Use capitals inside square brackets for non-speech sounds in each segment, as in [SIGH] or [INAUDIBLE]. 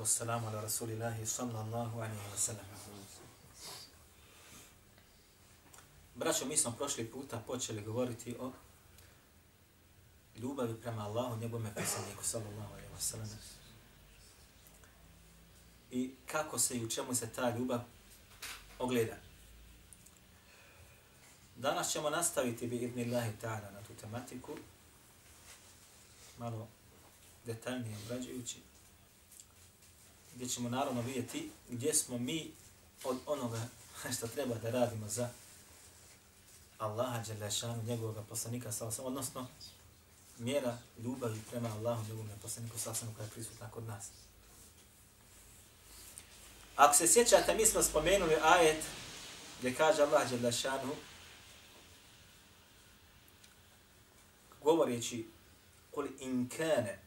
wassalamu ala rasulillahi sallallahu alaihi wa sallam. Braćo, mi smo prošli puta počeli govoriti o ljubavi prema Allahu, njegovome pisaniku, sallallahu alaihi wa sallam. I kako se i u čemu se ta ljubav ogleda. Danas ćemo nastaviti bi idni Allahi ta'ala na tu tematiku, malo detaljnije obrađujući gdje ćemo naravno vidjeti gdje smo mi od onoga [LAUGHS] što treba da radimo za Allaha Đelešanu, njegovog poslanika, sallam, odnosno mjera ljubavi prema Allahu, njegovom poslaniku, sallam, koja je prisutna kod nas. Ako se sjećate, mi smo spomenuli ajet gdje kaže Allah Đelešanu, govoreći, قل إن كان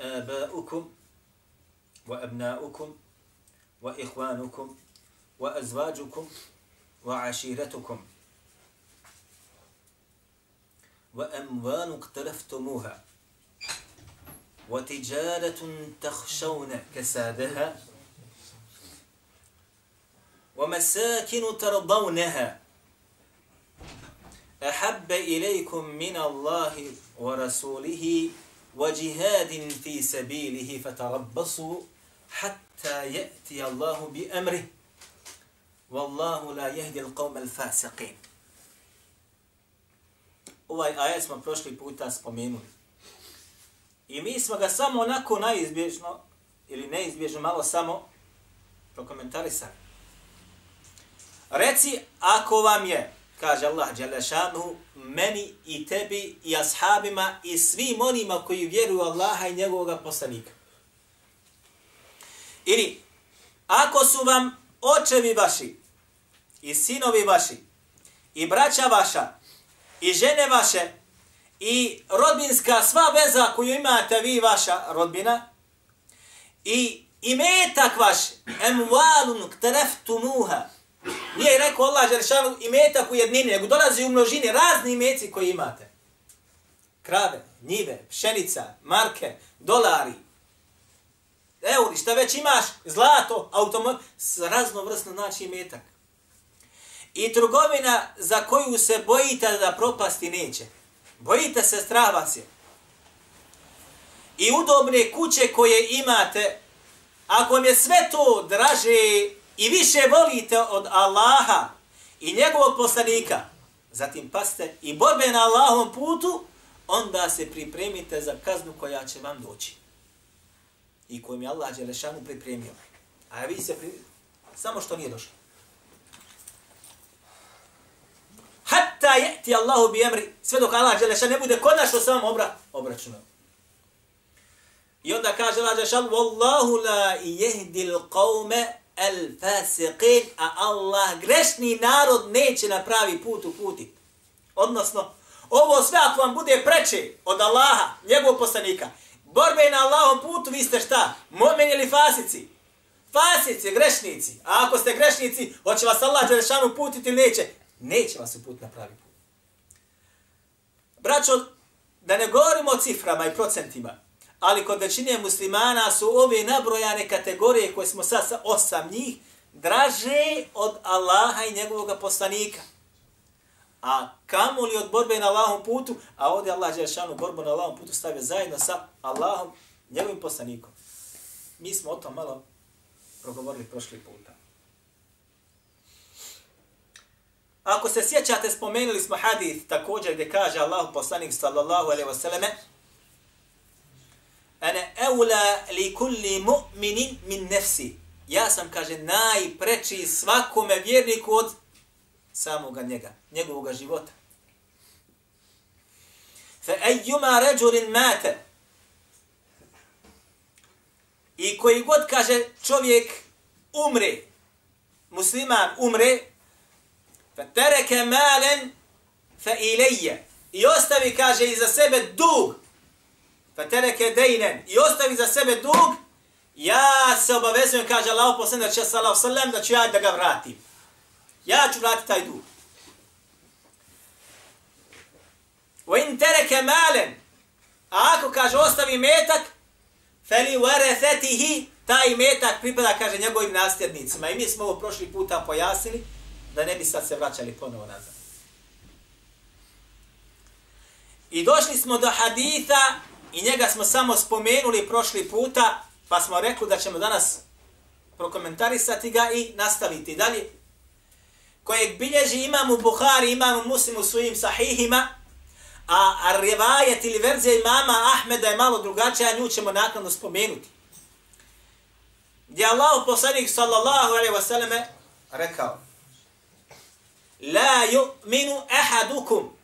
آباؤكم وأبناؤكم وإخوانكم وأزواجكم وعشيرتكم وأموال اقترفتموها وتجارة تخشون كسادها ومساكن ترضونها أحب إليكم من الله ورسوله وجهاد في سبيله فتربصوا حتى يأتي الله بأمره Wallahu la jehdi l'qawm al-fasiqin. Ovaj ajet smo prošli puta spomenuli. I mi smo ga samo onako najizbježno, ili neizbježno, malo samo prokomentarisali. Reci, ako vam je, kaže Allah Đelešanu, meni i tebi i ashabima i svim onima koji vjeruju Allaha i njegovog poslanika. Ili, ako su vam očevi vaši i sinovi vaši i braća vaša i žene vaše i rodbinska sva veza koju imate vi vaša rodbina i imetak vaš emvalun ktereftumuha nije rekao Allah Žeršanu imetak u jednini nego dolazi u množini razni meci koji imate krave, njive, pšenica, marke, dolari, euri, šta već imaš, zlato, automobil, raznovrsno znači imetak. I trgovina za koju se bojite da propasti neće. Bojite se, strah vas je. I udobne kuće koje imate, ako vam je sve to draže i više volite od Allaha i njegovog poslanika, zatim paste i borbe na Allahom putu, onda se pripremite za kaznu koja će vam doći. I kojom je Allah Đelešanu pripremio. A vi se pri... samo što nije došlo. hatta yati Allahu bi emri, sve dok Allah Đelešan ne bude konačno sa vam obra obračunao. I onda kaže Allah Đelešan, wallahu la yahdi el fasiqin, a Allah grešni narod neće na pravi put uputit. Odnosno ovo sve ako vam bude preče od Allaha, njegovog poslanika, borbe na Allahom putu, vi ste šta? Momen ili fasici? Fasici, grešnici. A ako ste grešnici, hoće vas Allah Đelešanu putiti ili neće? neće vas uputiti na pravi put. Braćo, da ne govorimo o ciframa i procentima, ali kod većine muslimana su ove nabrojane kategorije koje smo sad sa osam njih draže od Allaha i njegovog poslanika. A kamo li od borbe na Allahom putu, a ovdje Allah Đeršanu borbu na Allahom putu stavio zajedno sa Allahom, njegovim poslanikom. Mi smo o tom malo progovorili prošli puta. Ako se sjećate, spomenuli smo hadith također gdje kaže Allah poslanik sallallahu alaihi wasallam Ana eula li kulli mu'minin min nefsi. Ja sam, kaže, najpreči svakome vjerniku od samoga njega, njegovog života. Fa ejjuma ređurin mate. I koji god, kaže, čovjek umre, musliman umre, Fatereke malen fa ilije. I ostavi, kaže, iza sebe dug fatereke dejnen i ostavi za sebe dug, ja se obavezujem, kaže Allah posljedno, da će sallahu sallam, da ću ja da ga vratim. Ja ću vratiti taj dug. Wa in tereke malen, a ako kaže ostavi metak, feli warethetihi, taj metak pripada, kaže, njegovim nasljednicima. I mi smo ovo prošli puta pojasnili, da ne bi sad se vraćali ponovo nazad. I došli smo do haditha i njega smo samo spomenuli prošli puta, pa smo rekli da ćemo danas prokomentarisati ga i nastaviti dalje. Kojeg bilježi imam u Buhari, imam u Muslimu svojim sahihima, a rivajet ili verzija imama Ahmeda je malo drugačija, nju ćemo naknadno spomenuti. Gdje Allah poslanik sallallahu alaihi wasallam rekao La yu'minu ahadukum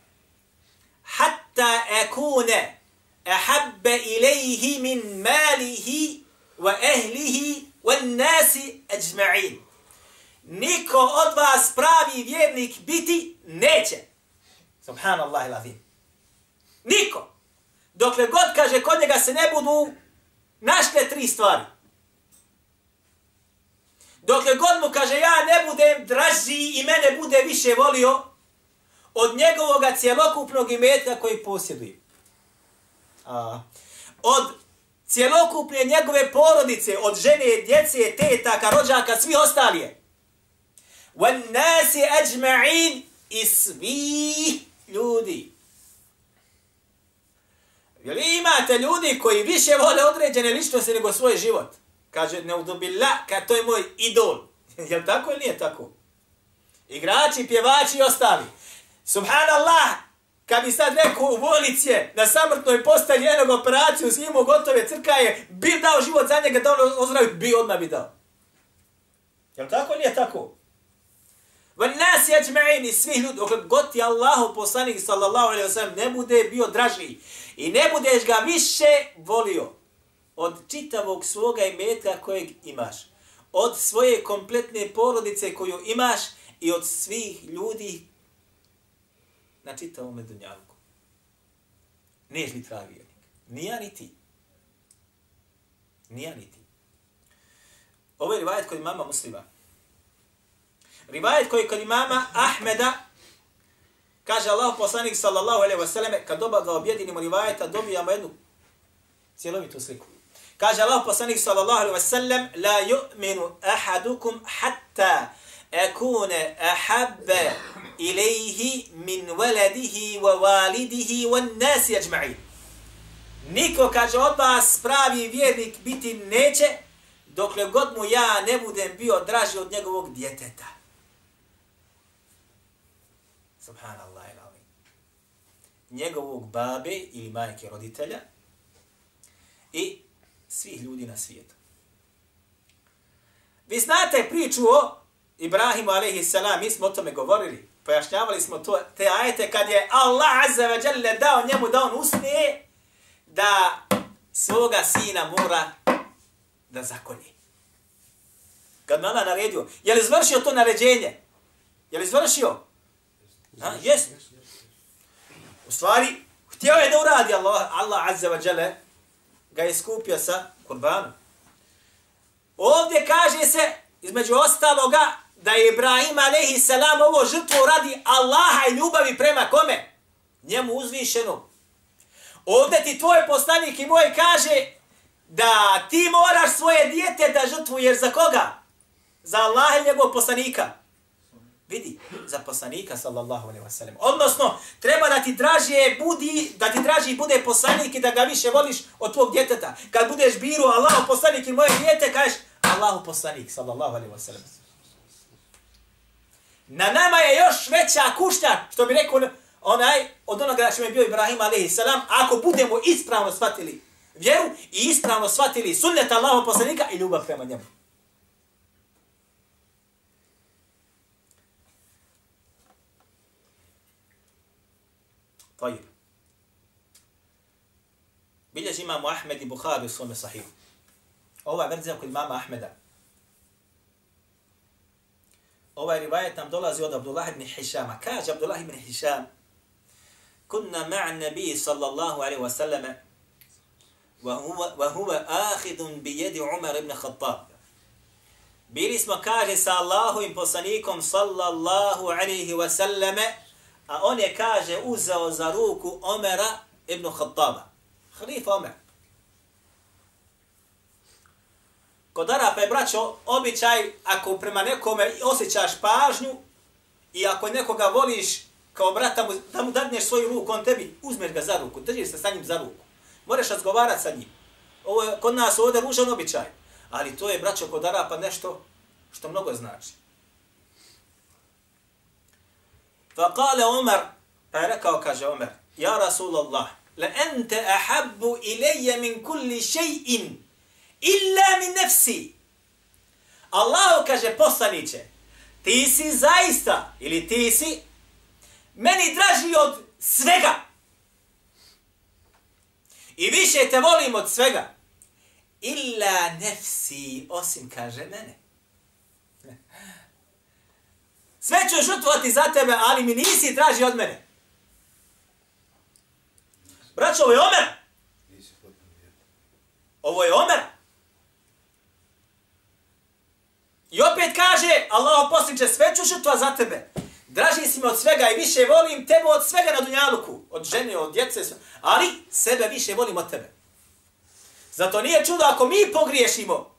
hatta akune ahabbe ilaihi min malihi wa ehlihi wa nasi ajma'in. Niko od vas pravi vjernik biti neće. Subhanallah ilazim. Niko. Dokle god kaže kod njega se ne budu našle tri stvari. Dokle god mu kaže ja ne budem draži i mene bude više volio od njegovog cjelokupnog imetka koji posjeduje. A, od cjelokupne njegove porodice, od žene, djece, tetaka, rođaka, svi ostali je. Wan nasi ajma'in i svi ljudi. Jel imate ljudi koji više vole određene ličnosti nego svoj život? Kaže, ne udobila, kad to je moj idol. [LAUGHS] Jel tako ili nije tako? Igrači, pjevači i ostali. Subhanallah, kad bi sad neko u bolnici na samrtnoj postelji jednog operaciju s njim gotove crkaje, bi dao život za njega da on ozdravi, bi odmah bi dao. Jel tako ili nije tako? Van nas jeđme'ini svih ljudi, dok god ti Allahu poslanik sallallahu alaihi wa sallam ne bude bio draži i ne budeš ga više volio od čitavog svoga imetka kojeg imaš, od svoje kompletne porodice koju imaš i od svih ljudi na čitavom medunjalku. Neš li pravi vjernik? Nija ni ti. Nija ni ti. Ovo je rivajet kod mama muslima. Rivajet koji kod imama Ahmeda kaže Allah poslanik sallallahu alaihi wa sallam kad doba ga objedinimo rivajeta dobijamo jednu cjelovitu sliku. Kaže Allah poslanik sallallahu alaihi wa sallam la yu'minu ahadukum hatta akune ahabbe ilaihi min waladihi wa walidihi wa nasi ajma'in. Niko kaže od vas pravi vjernik biti neće dokle god mu ja ne budem bio draži od njegovog djeteta. Subhanallah ilavi. Njegovog babe ili majke roditelja i svih ljudi na svijetu. Vi znate priču o Ibrahimu alaihi salam, mi smo o tome govorili, pojašnjavali smo to, te ajete kad je Allah azza wa jalla dao njemu da on usne da svoga sina mora da zakonji. Kad me Allah naredio, je li izvršio to naređenje? Je li izvršio? Ha, jes. U stvari, htio je da uradi Allah, Allah azza wa jalla, ga je skupio sa kurbanom. Ovdje kaže se, između ostaloga, da je Ibrahim alaihi salam ovo žrtvo radi Allaha i ljubavi prema kome? Njemu uzvišeno. Ovdje ti tvoj poslanik i moj kaže da ti moraš svoje dijete da žrtvuješ za koga? Za Allaha i njegovog poslanika. Vidi, za poslanika, sallallahu alaihi wasallam. Odnosno, treba da ti draže budi, da ti draži bude poslanik i da ga više voliš od tvog djeteta. Kad budeš biru Allahu poslanik i moje djete, kažeš Allahu poslanik, sallallahu alaihi wasallam. Na nama je još veća kušnja, što bi rekao onaj, od onoga što je bio Ibrahim a.s. ako budemo ispravno shvatili vjeru i ispravno shvatili sunnet Allahu poslanika i ljubav prema njemu. Tajib. Bilježi imamo Ahmed i Bukhari u svome sahihu. Ova verzija kod imama Ahmeda. Ovaj rivajet nam dolazi od Abdullah ibn Hishama. Kaže Abdullah ibn Hisham, kunna ma'a nabi sallallahu alaihi wa sallame, wa huwa ahidun bi yadi Umar ibn Khattab. Bili smo, kaže, sa Allahovim poslanikom, sallallahu alaihi wa sallame, a on je, kaže, uzeo za ruku Omera ibn Khattaba. Halifa Omer. Kod Arapa je, braćo, običaj, ako prema nekome osjećaš pažnju i ako nekoga voliš kao brata, mu, da mu dadneš svoju ruku, on tebi uzmeš ga za ruku, držiš se sa njim za ruku. Moraš razgovarati sa njim. Ovo je kod nas ovdje ružan običaj. Ali to je, braćo, kod Arapa nešto što mnogo znači. Fa kale Umar, pa je rekao, kaže Umar, Ja Rasulallah, la ente ahabbu ilaje min kulli še'in, illa min nefsi. Allah kaže poslaniće, ti si zaista, ili ti si, meni draži od svega. I više te volim od svega. Illa nefsi, osim kaže mene. Sve ću žrtvovati za tebe, ali mi nisi traži od mene. Braćo, ovo je Omer. Ovo je Omer. I opet kaže, Allah posljedče, sve ću žrtva za tebe. Draži si me od svega i više volim tebe od svega na dunjaluku. Od žene, od djece, ali sebe više volim od tebe. Zato nije čudo ako mi pogriješimo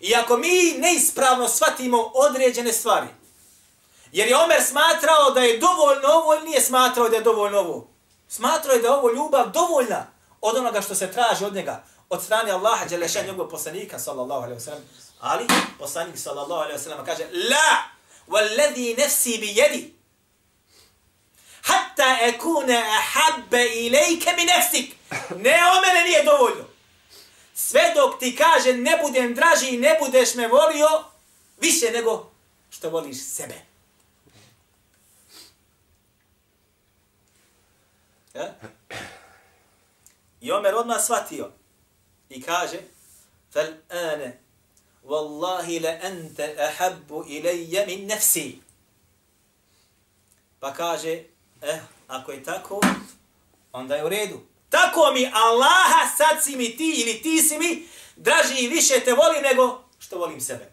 i ako mi neispravno shvatimo određene stvari. Jer je Omer smatrao da je dovoljno ovo ili nije smatrao da je dovoljno ovo. Smatrao je da je ovo ljubav dovoljna od onoga što se traži od njega, od strane Allaha Đelešan, njegovog poslanika, sallallahu alaihi ve sellem ali poslanik, sallallahu alaihi ve sellem kaže, la, walladhi nafsi bi jedi, hatta ekune ahabbe ilajke mi nefsik, ne o mene nije dovoljno. Sve dok ti kaže ne budem draži i ne budeš me volio, više nego što voliš sebe. Ja? I Omer odmah shvatio, i kaže فَالْآنَ وَاللَّهِ Wallahi la anta مِنْ ilayya min nafsi. Pa kaže, eh, ako je tako, onda je u redu. Tako mi Allaha, sad si mi ti ili ti si mi, draži i više te volim nego što volim sebe.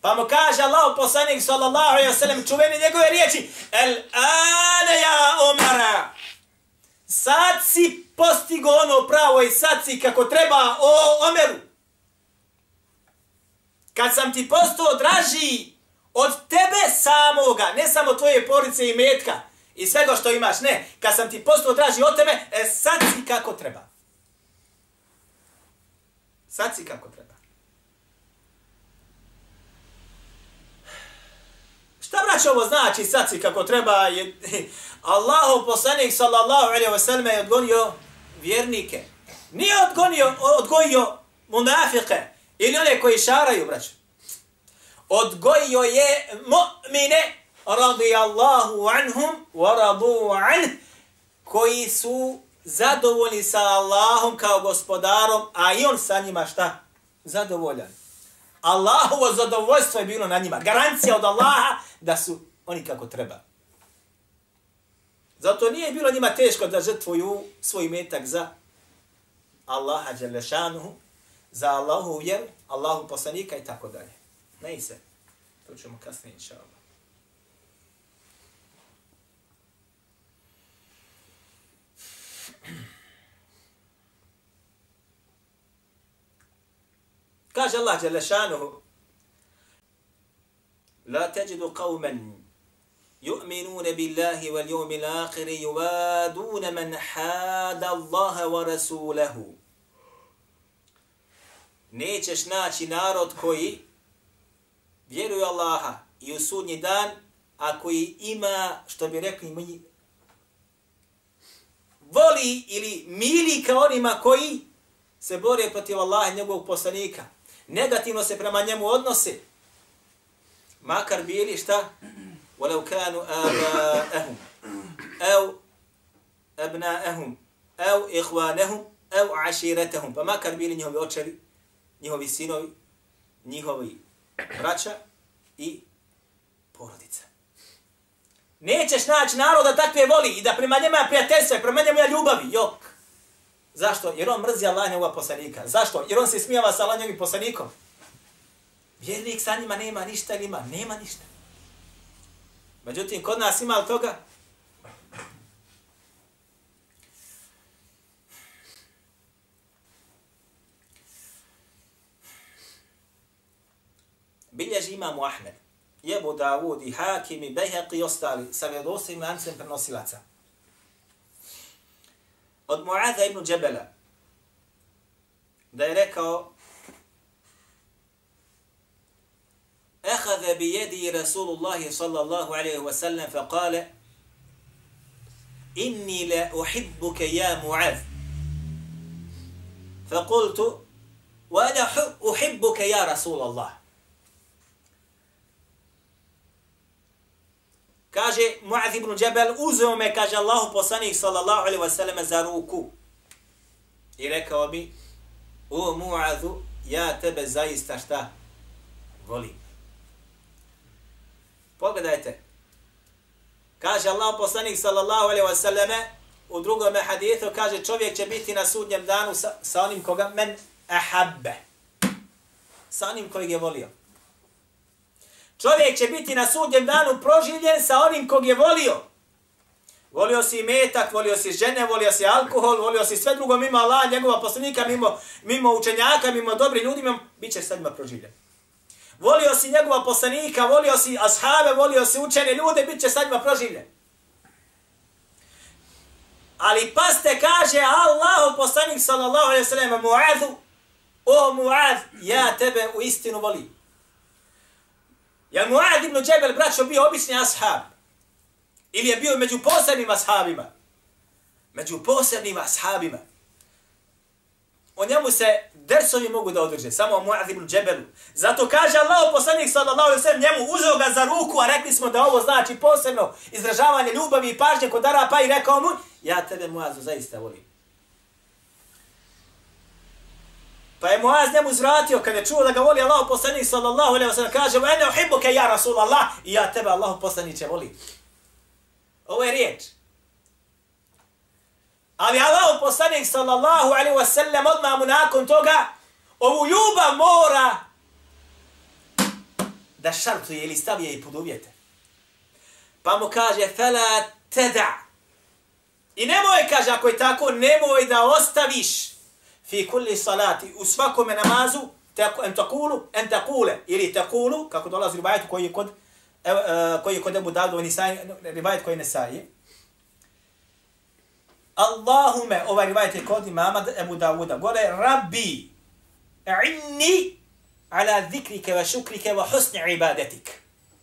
Pa mu kaže Allah poslanik sallallahu alaihi wa sallam čuveni njegove riječi El ane ja omara Sad si postigo ono pravo i sad si kako treba o Omeru kad sam ti postao draži od tebe samoga, ne samo tvoje porice i metka i svega što imaš, ne, kad sam ti postao draži od tebe, e sad si kako treba. Sad si kako treba. Šta braće ovo znači sad si kako treba? Je, [LAUGHS] Allahu poslanik sallallahu alaihi wa sallam je odgonio vjernike. Nije odgonio, odgojio munafike. Ili one koji šaraju, braću. Odgojio je mu'mine radijallahu anhum wa radu anh koji su zadovoljni sa Allahom kao gospodarom, a i on sa njima šta? Zadovoljan. Allahovo zadovoljstvo je bilo na njima. Garancija od Allaha da su oni kako treba. Zato nije bilo njima teško da žrtvuju svoj metak za Allaha Đelešanuhu, za Allahu vjeru, Allahu poslanika i tako dalje. Ne i se. To ćemo kasnije, inša Allah. Kaže Allah Đelešanuhu, La teđidu qavmen يؤمنون بالله واليوم الآخر يوادون من حاد hada ورسوله wa rasulahu nećeš naći narod koji vjeruje Allaha i u sudnji dan, a koji ima, što bi rekli mi, voli ili mili ka onima koji se bore protiv Allaha i njegovog poslanika. Negativno se prema njemu odnose. Makar bili šta? ولو كانوا آباءهم أو أبناءهم أو إخوانهم أو عشيرتهم فما كان بيلي نيهم يوتشري njihovi sinovi, njihovi braća i porodica. Nećeš naći naroda takve voli i da prema njema prijateljstva, prema njema ljubavi, jok. Zašto? Jer on mrzi Allah njegova poslanika. Zašto? Jer on se smijava sa Allah njegovim poslanikom. Vjernik sa njima nema ništa ili ima? Nema ništa. Međutim, kod nas ima li toga? Bilježi imamo Ahmed, Jebu Davud i Hakim i Behek i ostali sa vjerodostojim lancem prenosilaca. Od Mu'adha ibn Džebela, da je rekao أخذ بيدي رسول الله صلى الله عليه وسلم فقال إني لا أحبك يا معاذ. فقلت وأنا أحبك يا رسول الله. كاجي معاذ بن جبل أوزوم كاج الله بصني صلى الله عليه وسلم زاروكو إليك وبي أو معاذ يا تبزاي استشتاه volim. Pogledajte. Kaže Allah poslanik sallallahu alaihi wasallame u drugom hadithu, kaže čovjek će biti na sudnjem danu sa, sa onim koga men ahabbe. Sa onim kojeg je volio. Čovjek će biti na sudnjem danu proživljen sa onim kog je volio. Volio si metak, volio si žene, volio si alkohol, volio si sve drugo mimo Allah, njegova poslanika, mimo, mimo učenjaka, mimo dobri ljudi, mimo, bit će sa njima proživljen. Volio si njegova poslanika, volio si ashave, volio si učene ljude, bit će sa njima proživljen. Ali paste kaže Allahu poslanik sallallahu alejhi ve sellem Mu'adhu, o Muaz, ja tebe u istinu volim. Ja Muad ibn Džebel, braćo, bio obični ashab? Ili je bio među posebnim ashabima? Među posebnim ashabima. O njemu se dersovi mogu da održe, samo Muad ibn Džebelu. Zato kaže Allah poslanik sallallahu alaihi sallam njemu, uzeo ga za ruku, a rekli smo da ovo znači posebno izražavanje ljubavi i pažnje kod Arapa i rekao mu, ja tebe Muazu zaista volim. Pa je Muaz njemu zvratio kada je čuo da ga voli Allah poslanik sallallahu alaihi wa sallam kaže ene uhibbuke ja Rasul Allah i ja tebe Allah poslaniće voli. Ovo je riječ. Ali Allah poslanik sallallahu alaihi wa sallam odmah mu nakon toga ovu ljubav mora da šartuje ili stavije i pod uvjete. Pa mu kaže fela teda. I nemoj, kaže, ako je tako, nemoj da ostaviš fi kulli salati u svakome namazu en takulu en takule ili takulu kako dolazi rivajet koji je kod e, e, koji je kod Abu Dawud i rivajet koji ne saje Allahume ovaj rivajet je kod imama Abu Dawuda. Gore rabbi inni ala zikrike wa šukrike wa husni ibadetik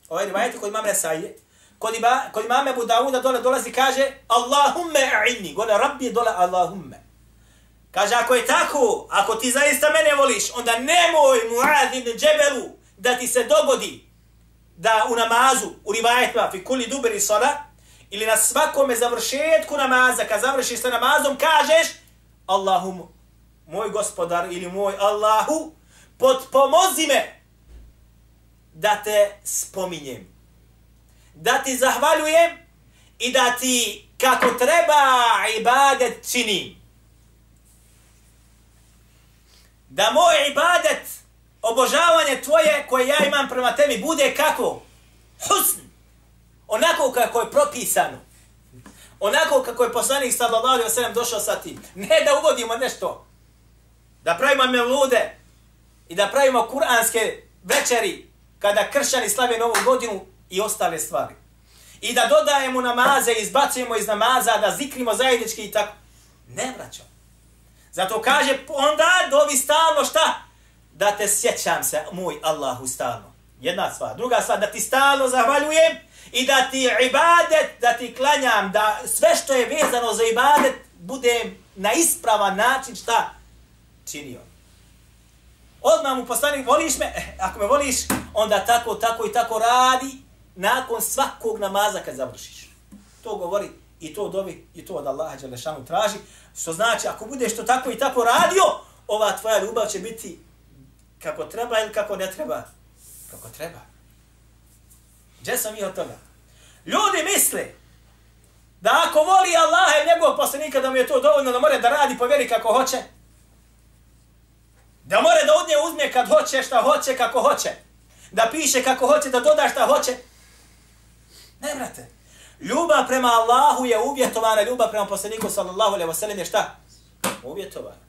ovaj rivajet kod imama Nisai kod, ima, kod imama Abu Dawuda dole dolazi kaže Allahumme inni gore rabbi dole Allahumme. Kaže, ako je tako, ako ti zaista mene voliš, onda nemoj Muad ibn Džebelu da ti se dogodi da u namazu, u rivajetima, fi kuli duberi sola, ili na svakome završetku namaza, kad završiš sa namazom, kažeš, Allahu, moj gospodar ili moj Allahu, potpomozi me da te spominjem, da ti zahvaljujem i da ti kako treba ibadet činim. da moj ibadet, obožavanje tvoje koje ja imam prema tebi bude kako? Husn. Onako kako je propisano. Onako kako je poslanik sallallahu alaihi wasallam došao sa tim. Ne da uvodimo nešto. Da pravimo melude i da pravimo kuranske večeri kada kršćani slave novu godinu i ostale stvari. I da dodajemo namaze, izbacujemo iz namaza, da zikrimo zajednički i tako. Ne vraćamo. Zato kaže onda dovi stalno šta? Da te sjećam se, moj Allahu stalno. Jedna stvar. Druga stvar, da ti stalno zahvaljujem i da ti ibadet, da ti klanjam, da sve što je vezano za ibadet bude na ispravan način šta činio. Odmah mu postani, voliš me? Eh, ako me voliš, onda tako, tako i tako radi nakon svakog namaza kad završiš. To govori i to dobi i to od Allaha Đelešanu traži. Što znači, ako budeš to tako i tako radio, ova tvoja ljubav će biti kako treba ili kako ne treba. Kako treba. Gdje sam mi od toga? Ljudi misle Da ako voli Allaha i njegovog poslanika, da mu je to dovoljno da more da radi po vjeri kako hoće. Da more da od nje uzme kad hoće, šta hoće, kako hoće. Da piše kako hoće, da doda šta hoće. Ne, brate. Ljubav prema Allahu je uvjetovana, ljubav prema poslaniku sallallahu alaihi wa sallam je šta? Uvjetovana.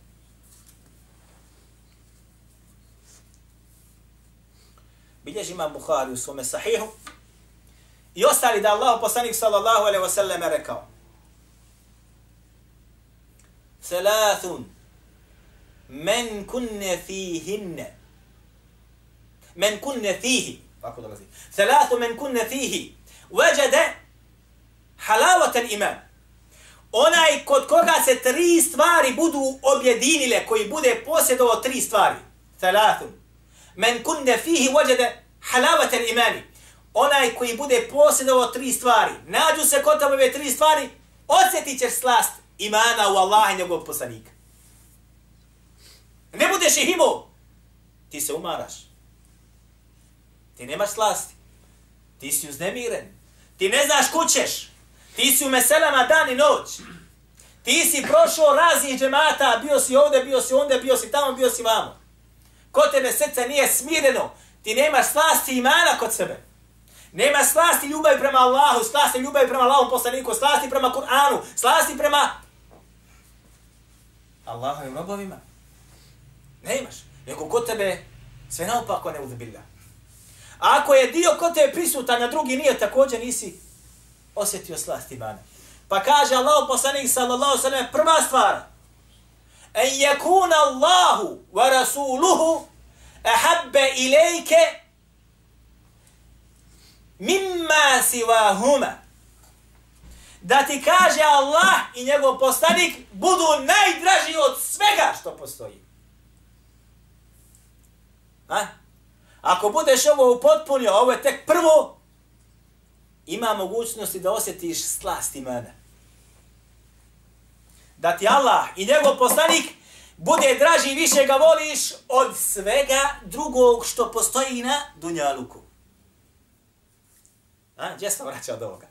bilježi imam Bukhari u svome sahihu, i ostali da Allah poslanik sallallahu alaihi wasallam je rekao, Thalathun, men kunne fihinne, men kunne fihi, tako dolazi, Thalathu men kunne fihi, veđede halavatan iman. Onaj kod koga se tri stvari budu objedinile, koji bude posjedovao tri stvari, Thalathun, men kunne fihi wajada halavat al-imani. Onaj koji bude posjedovao tri stvari, nađu se kod tebe tri stvari, osjetit ćeš slast imana u Allaha i njegovog poslanika. Ne budeš ih imao, ti se umaraš. Ti nemaš slasti. Ti si uznemiren. Ti ne znaš kućeš. Ti si u meselama dan i noć. Ti si prošao raznih džemata, bio si ovde, bio si onda, bio si tamo, bio si vamo. Ko tebe srce nije smireno, ti nemaš slasti imana kod sebe. Nema slasti ljubavi prema Allahu, slasti ljubavi prema Allahom poslaniku, slasti prema Kur'anu, slasti prema Allahovim robovima. Nemaš. Neko kod tebe sve naopako ne uzbilja. A ako je dio kod tebe prisutan, na drugi nije, također nisi osjetio slast imana. Pa kaže Allah poslanik sallallahu sallam, prva stvar, en yakuna Allahu wa rasuluhu ahabbe ilajke mimma siwahuma. Da ti kaže Allah i njegov poslanik budu najdraži od svega što postoji. A? Ako budeš ovo upotpunio, ovo je tek prvo, ima mogućnosti da osjetiš slast imana. Da ti Allah i njegov poslanik bude draži i više ga voliš od svega drugog što postoji na Dunjaluku. A, gdje sam vraća od ovoga?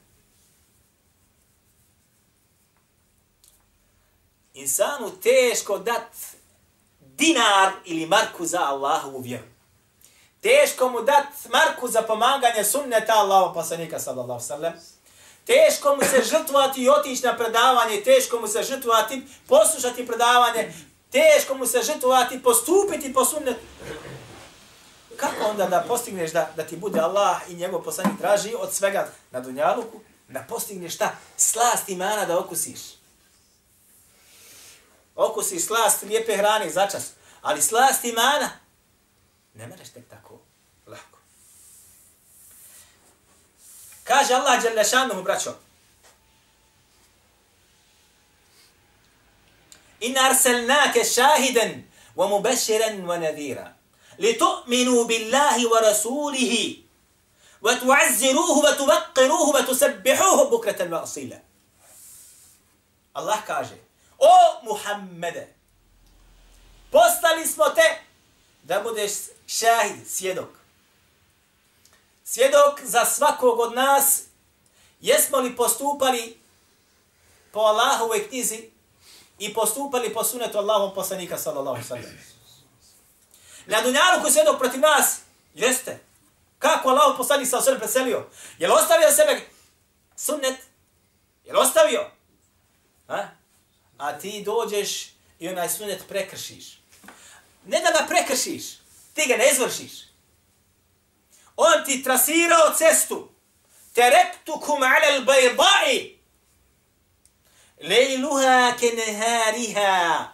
Insanu teško dat dinar ili marku za Allahovu vjeru. Teško mu dat marku za pomaganje sunneta Allahov poslanika sallallahu sallam. Teško mu se žrtvovati i otići na predavanje, teško mu se žrtvovati, poslušati predavanje, teško mu se žrtvovati, postupiti po sunnetu. Kako onda da postigneš da, da ti bude Allah i njegov poslanik traži od svega na dunjaluku, da postigneš šta? Slast imana da okusiš. Okusiš slast lijepe hrane za čas, ali slast imana ne mereš tek tako lako. Kaže Allah Đelešanuhu, braćo, in arselnake šahiden wa mubashiran wa nadira. لتؤمنوا بالله billahi wa rasulihi wa tu'azziruhu wa tubaqqiruhu wa tusabbihuhu. Allah kaže, o Muhammede, poslali smo te da budeš šahid, svjedok. Svjedok za svakog od nas, jesmo li postupali po Allahove knjizi i postupali po sunetu Allahom poslanika sallallahu sallam. Na dunjalu koji se protiv nas, jeste. Kako Allah poslanik sa alaihi preselio? Je li ostavio sebe sunnet? Je li ostavio? A? A ti dođeš i onaj sunnet prekršiš. Ne da ga prekršiš, ti ga ne izvršiš. On ti trasirao cestu. Terektukum ala al-baydai lejluha ke nehariha.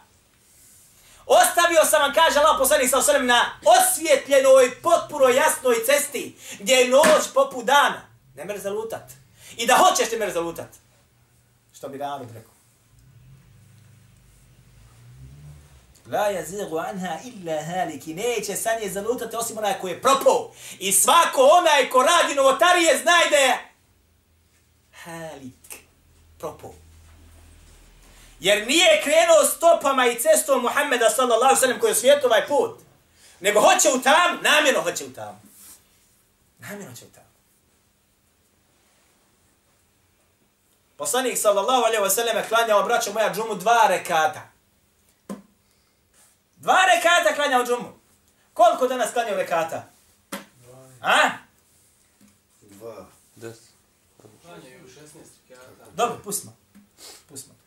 Ostavio sam vam, kaže Allah poslanik sa osrem, na osvjetljenoj, potpuno jasnoj cesti, gdje je noć poput dana. Ne mer zalutat. I da hoćeš ne mer zalutat. Što bi narod rekao. La yazigu anha illa haliki. Neće sa nje zalutati osim onaj koji je propao. I svako onaj ko radi novotarije znaj da je halik. Propao. Jer nije krenuo stopama i cestom Muhammeda sallallahu sallam koji je svijet ovaj put. Nego hoće u tam, namjerno hoće u tam. Namjerno hoće u tam. Poslanik sallallahu alaihi wa sallam klanjao, braćo moja, džumu dva rekata. Dva rekata klanjao džumu. Koliko danas klanjao rekata? A? Dva. Deset. Klanjaju 16 rekata. Dobro, pustimo. Pustimo.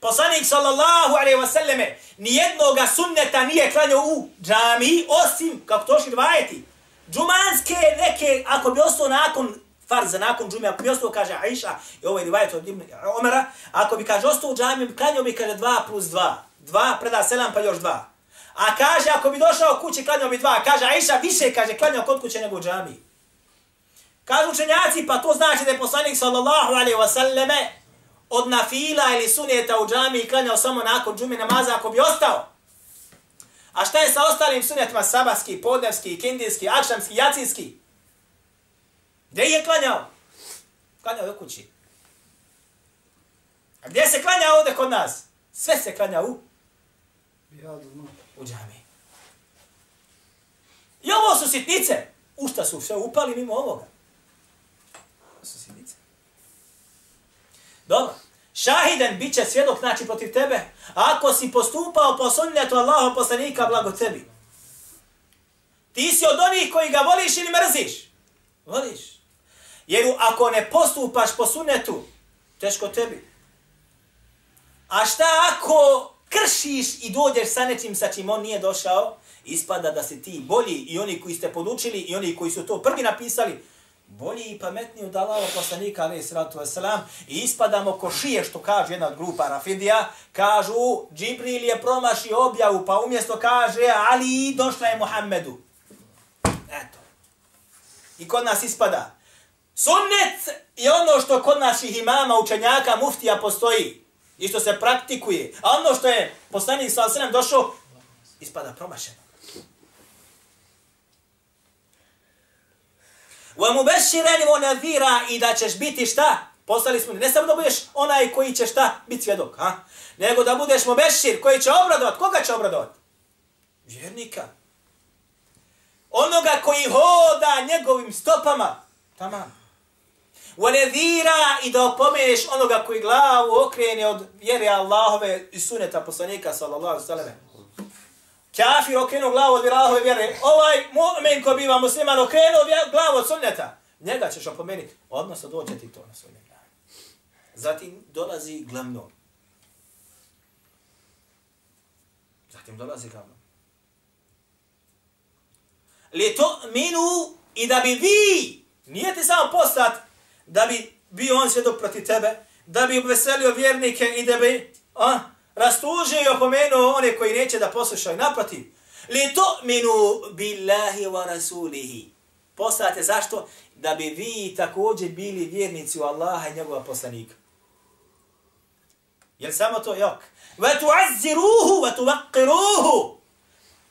Poslanik sallallahu alaihi wasallame nijednoga sunneta nije klanjao u džami, osim, kako to šli dvajeti, džumanske neke, ako bi ostao nakon farza, nakon džume, ako bi ostao, kaže Aisha, i ovo je rivajet od Ibn Omara, ako bi, kaže, ostao u džami, klanjao bi, kaže, dva plus dva. Dva, preda selam, pa još dva. A kaže, ako bi došao kući, klanjao bi dva. Kaže, Aisha više, kaže, klanjao kod kuće nego u džami. Kažu učenjaci, pa to znači da je poslanik sallallahu alaihi wasallame od nafila ili suneta u džami klanjao samo nakon džume namaza ako bi ostao. A šta je sa ostalim sunetima sabahski, podnevski, kindijski, akšamski, jacinski? Gdje je klanjao? Klanjao je u kući. A gdje se klanja ovdje kod nas? Sve se klanja u, u džami. I ovo su sitnice. U šta su sve upali mimo ovoga? Ovo su sitnice. Dobro. Šahiden bit će svjedok, znači, protiv tebe. Ako si postupao po sunnetu Allaha poslanika, blago tebi. Ti si od onih koji ga voliš ili mrziš? Voliš. Jer ako ne postupaš po sunnetu, teško tebi. A šta ako kršiš i dođeš sa nečim sa čim on nije došao, ispada da si ti bolji i oni koji ste podučili i oni koji su to prvi napisali, bolji i pametniji od Allaha poslanika alejhi salatu vesselam i ispadamo ko šije što kaže jedna od grupa Rafidija, kažu Džibril je promaši objavu pa umjesto kaže Ali došla je Muhammedu. Eto. I kod nas ispada. Sunnet je ono što kod naših imama, učenjaka, muftija postoji. I što se praktikuje. A ono što je poslanik sallallahu alejhi došao, ispada promašeno. Wa mubashiran wa nadhira i da ćeš biti šta? Poslali smo ne samo da budeš onaj koji će šta biti svjedok, ha? Nego da budeš mubashir koji će obradovat. Koga će obradovat? Vjernika. Onoga koji hoda njegovim stopama. Tamam. Wa nadhira i da opomeneš onoga koji glavu okrene od vjere Allahove i suneta poslanika sallallahu alejhi ve sellem. Kafir okrenuo glavu od Allahove vjere. Ovaj mu'min ko biva musliman okrenuo glavu od sunneta. Njega ćeš opomenuti. Odnosno dođe ti to na svoj dan. Zatim dolazi glavno. Zatim dolazi glavno. Li to minu i da bi vi, nije ti samo postat, da bi bio on svjedok proti tebe, da bi obveselio vjernike i da bi a, rastužio i opomenuo one koji neće da poslušaju. Naprotiv, li to minu billahi wa rasulihi. Postate zašto? Da bi vi također bili vjernici u Allaha i njegova poslanika. Jel samo to jok? Wa tu'azziruhu wa tuwaqqiruhu.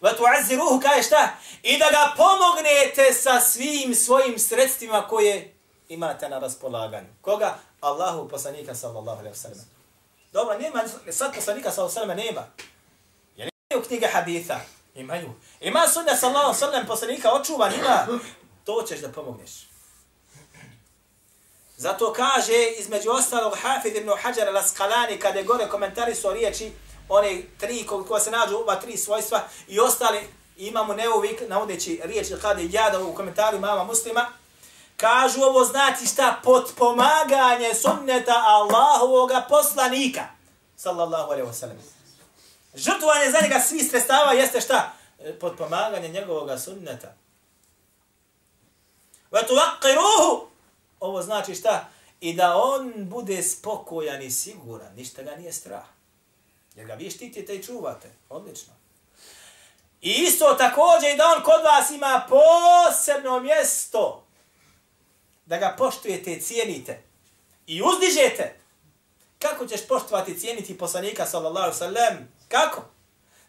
Wa tu'azziruhu kaže šta? I da ga pomognete sa svim svojim sredstvima koje imate na raspolaganju. Koga? Allahu poslanika sallallahu alaihi wa sallam. Dobro, nema, sad poslanika sallallahu alaihi nema. Jer nemaju knjige haditha. Imaju. Ima sunna sallallahu alaihi wa sallam poslanika očuvan, ima. To ćeš da pomogneš. Zato kaže, između ostalog, Hafid ibn Hajar al-Asqalani, kada je gore komentari su riječi, one tri ko se nađu, ova tri svojstva, i ostali, imamo neuvik, navodeći riječ kada je jada u komentaru mama muslima, Kažu ovo znači šta? Potpomaganje sunneta Allahovog poslanika. Sallallahu alaihi wasallam. Žrtvovanje za njega svih sredstava jeste šta? E, potpomaganje njegovog sunneta. Wa. Ovo znači šta? I da on bude spokojan i siguran. Ništa ga nije strah. Jer ga vi štitite i čuvate. Odlično. I isto također i da on kod vas ima posebno mjesto da ga poštujete i cijenite i uzdižete, kako ćeš poštovati i cijeniti poslanika sallallahu sallam? Kako?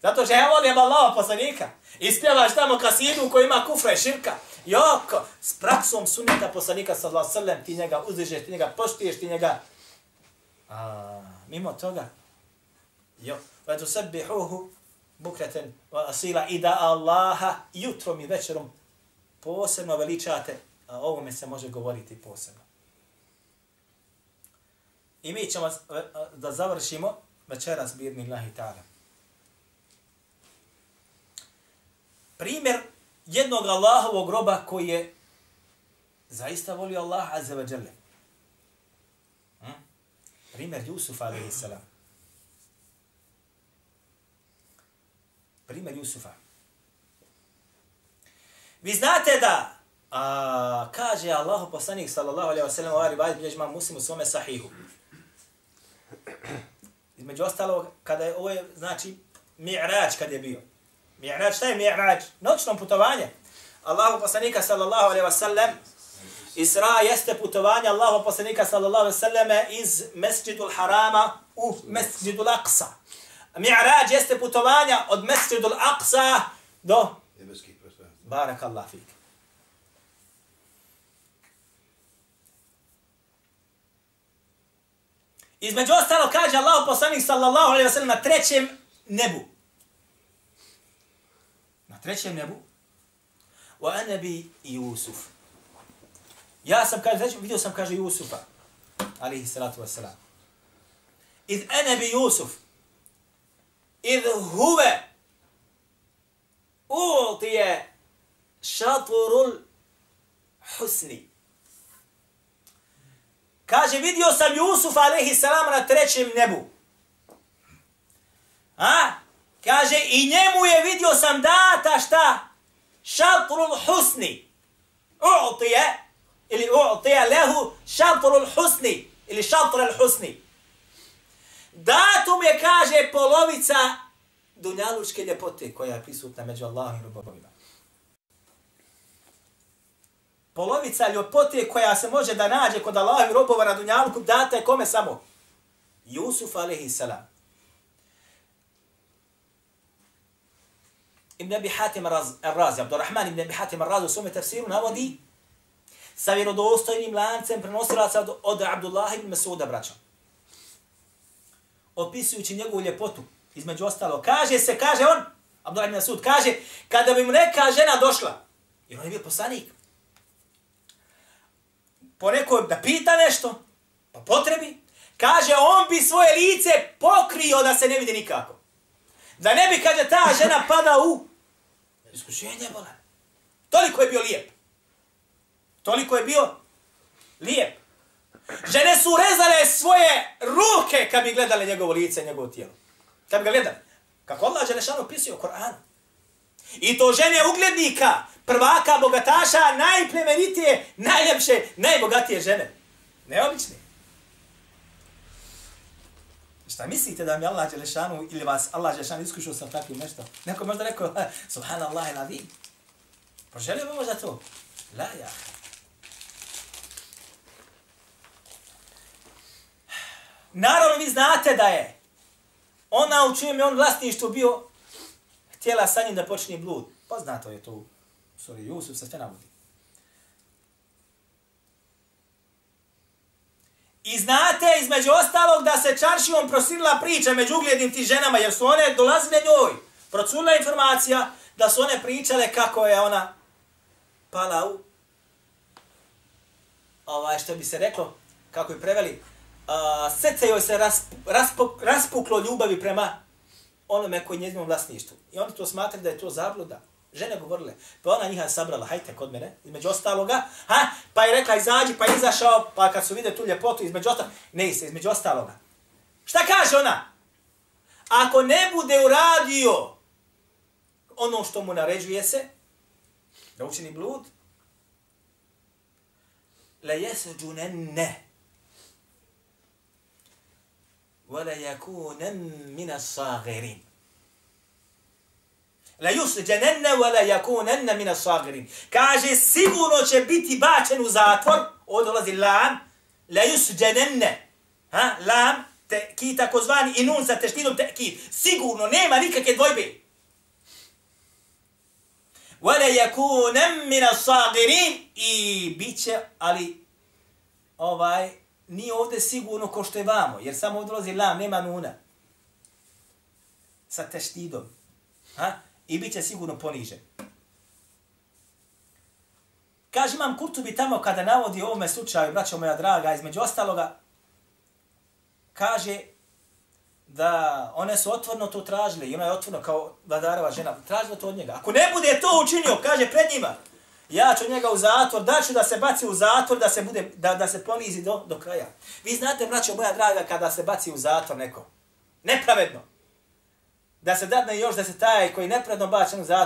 Zato što ja volim Allaha poslanika. I spjevaš tamo kasidu koji ima kufra i širka. Joko, s praksom sunita poslanika sallallahu sallam, ti njega uzdižeš, ti njega poštuješ, ti njega... A, mimo toga, jo, va tu sabbihuhu bukreten va asila i da Allaha jutrom i večerom posebno veličate a ovome se može govoriti posebno. I mi ćemo da završimo večeras birni Allahi ta'ala. Primjer jednog Allahovog groba koji je zaista volio Allah azza wa jalla. Hm? Primjer Jusufa alaihi salam. Primjer Jusufa. Vi znate da a, kaže Allah poslanik sallallahu alaihi wa sallam u Ari Vajt bilježima muslim u svome sahihu. Između ostalog, kada je ovo je, znači, mi'rač kad je bio. Mi'rač, šta je mi'rač? Noćno putovanje. Allahu poslanika sallallahu alaihi wa sallam Isra jeste putovanje Allahu poslanika sallallahu alaihi wa sallam iz mesjidul harama u mesjidul aqsa. Mi'rač jeste putovanje od mesjidul aqsa do Nebeskih prostranstva. Barak Allah fik. Između ostalo kaže Allah poslanik sallallahu alaihi wa sallam na trećem nebu. Na trećem nebu. Wa anabi Yusuf. Ja sam, kaže, vidio sam, kaže, Jusufa. Alihi salatu wasalam. Iz anabi Yusuf. Iz huve. Ultije šaturul husni. Kaže, vidio sam Jusuf alaihi salam na trećem nebu. A? Kaže, i njemu je vidio sam data šta? Šatrul husni. U'tije, ili u'tije lehu šatrul husni, ili šatrul husni. Datum je, kaže, polovica dunjalučke ljepote koja je prisutna među Allahom i robovima. Polovica ljepote koja se može da nađe kod Allahom i robova na dunjalku data je kome samo? Jusuf alaihi salam. Ibn Abi Hatim al-Razi, Abdurrahman ibn Abi Hatim al-Razi u svome tafsiru navodi sa vjerodostojnim lancem prenosilaca od, od Abdullah ibn Masuda, braća. Opisujući njegovu ljepotu, između ostalo, kaže se, kaže on, Abdullah ibn Masud, kaže, kada bi mu neka žena došla, jer on je bio poslanik, po nekoj da pita nešto, pa potrebi, kaže, on bi svoje lice pokrio da se ne vidi nikako. Da ne bi, kaže, ta žena pada u iskušenje, bolan. Toliko je bio lijep. Toliko je bio lijep. Žene su rezale svoje ruke kad bi gledale njegovo lice, njegovo tijelo. Kad bi ga gledali. Kako Allah Želešanu pisio u Koranu. I to žene uglednika, prvaka, bogataša, najplemenitije, najljepše, najbogatije žene. Neobične. Šta mislite da mi Allah Đelešanu ili vas Allah Đelešanu iskušao sa takvim nešto? Neko možda rekao, subhanallah ila vi. Poželio bi možda to? La ja. Naravno vi znate da je ona u čijem je on vlasništvu bio htjela sa njim da počne blud. Poznato je to suri Jusuf se sve navodi. I znate između ostalog da se čaršijom prosirila priča među uglednim ti ženama, jer su one dolazile njoj. Procurila informacija da su one pričale kako je ona pala u ovaj, što bi se reklo, kako je preveli, uh, srce joj se rasp, raspo, raspuklo ljubavi prema onome koji je njezinom vlasništvu. I oni to smatraju da je to zabluda. Žene govorile, pa ona njiha sabrala, hajte kod mene, između ostaloga, ha, pa je rekla, izađi, pa izašao, pa kad su vide tu ljepotu, između ostaloga, ne se, između ostaloga. Šta kaže ona? Ako ne bude uradio ono što mu naređuje se, da učini blud, le jese džune ne. Vole jakunem mina sagerin. La yusjananna wa la yakunanna min as-sagirin. Kaže sigurno će biti bačen u zatvor, od dolazi lam, la yusjananna. Ha, lam te ki takozvani i nun sa teštidom tekid. Sigurno nema nikakve dvojbe. Wa la yakunan min as-sagirin i biće ali ovaj nije ovdje sigurno ko što je vamo, jer samo ovdje dolazi lam, nema nuna. Sa teštidom. Ha? I bit će sigurno ponižen. Kaže imam Kurtubi tamo kada navodi ovome slučaju, braćo moja draga, između ostaloga, kaže da one su otvorno to tražile i ona je otvorno kao vladareva žena, tražila to od njega. Ako ne bude to učinio, kaže pred njima, ja ću njega u zatvor, da ću da se baci u zatvor, da se, bude, da, da se ponizi do, do kraja. Vi znate, braćo moja draga, kada se baci u zatvor neko, nepravedno, da se dadne još da se taj koji nepredno bačen u zatvor,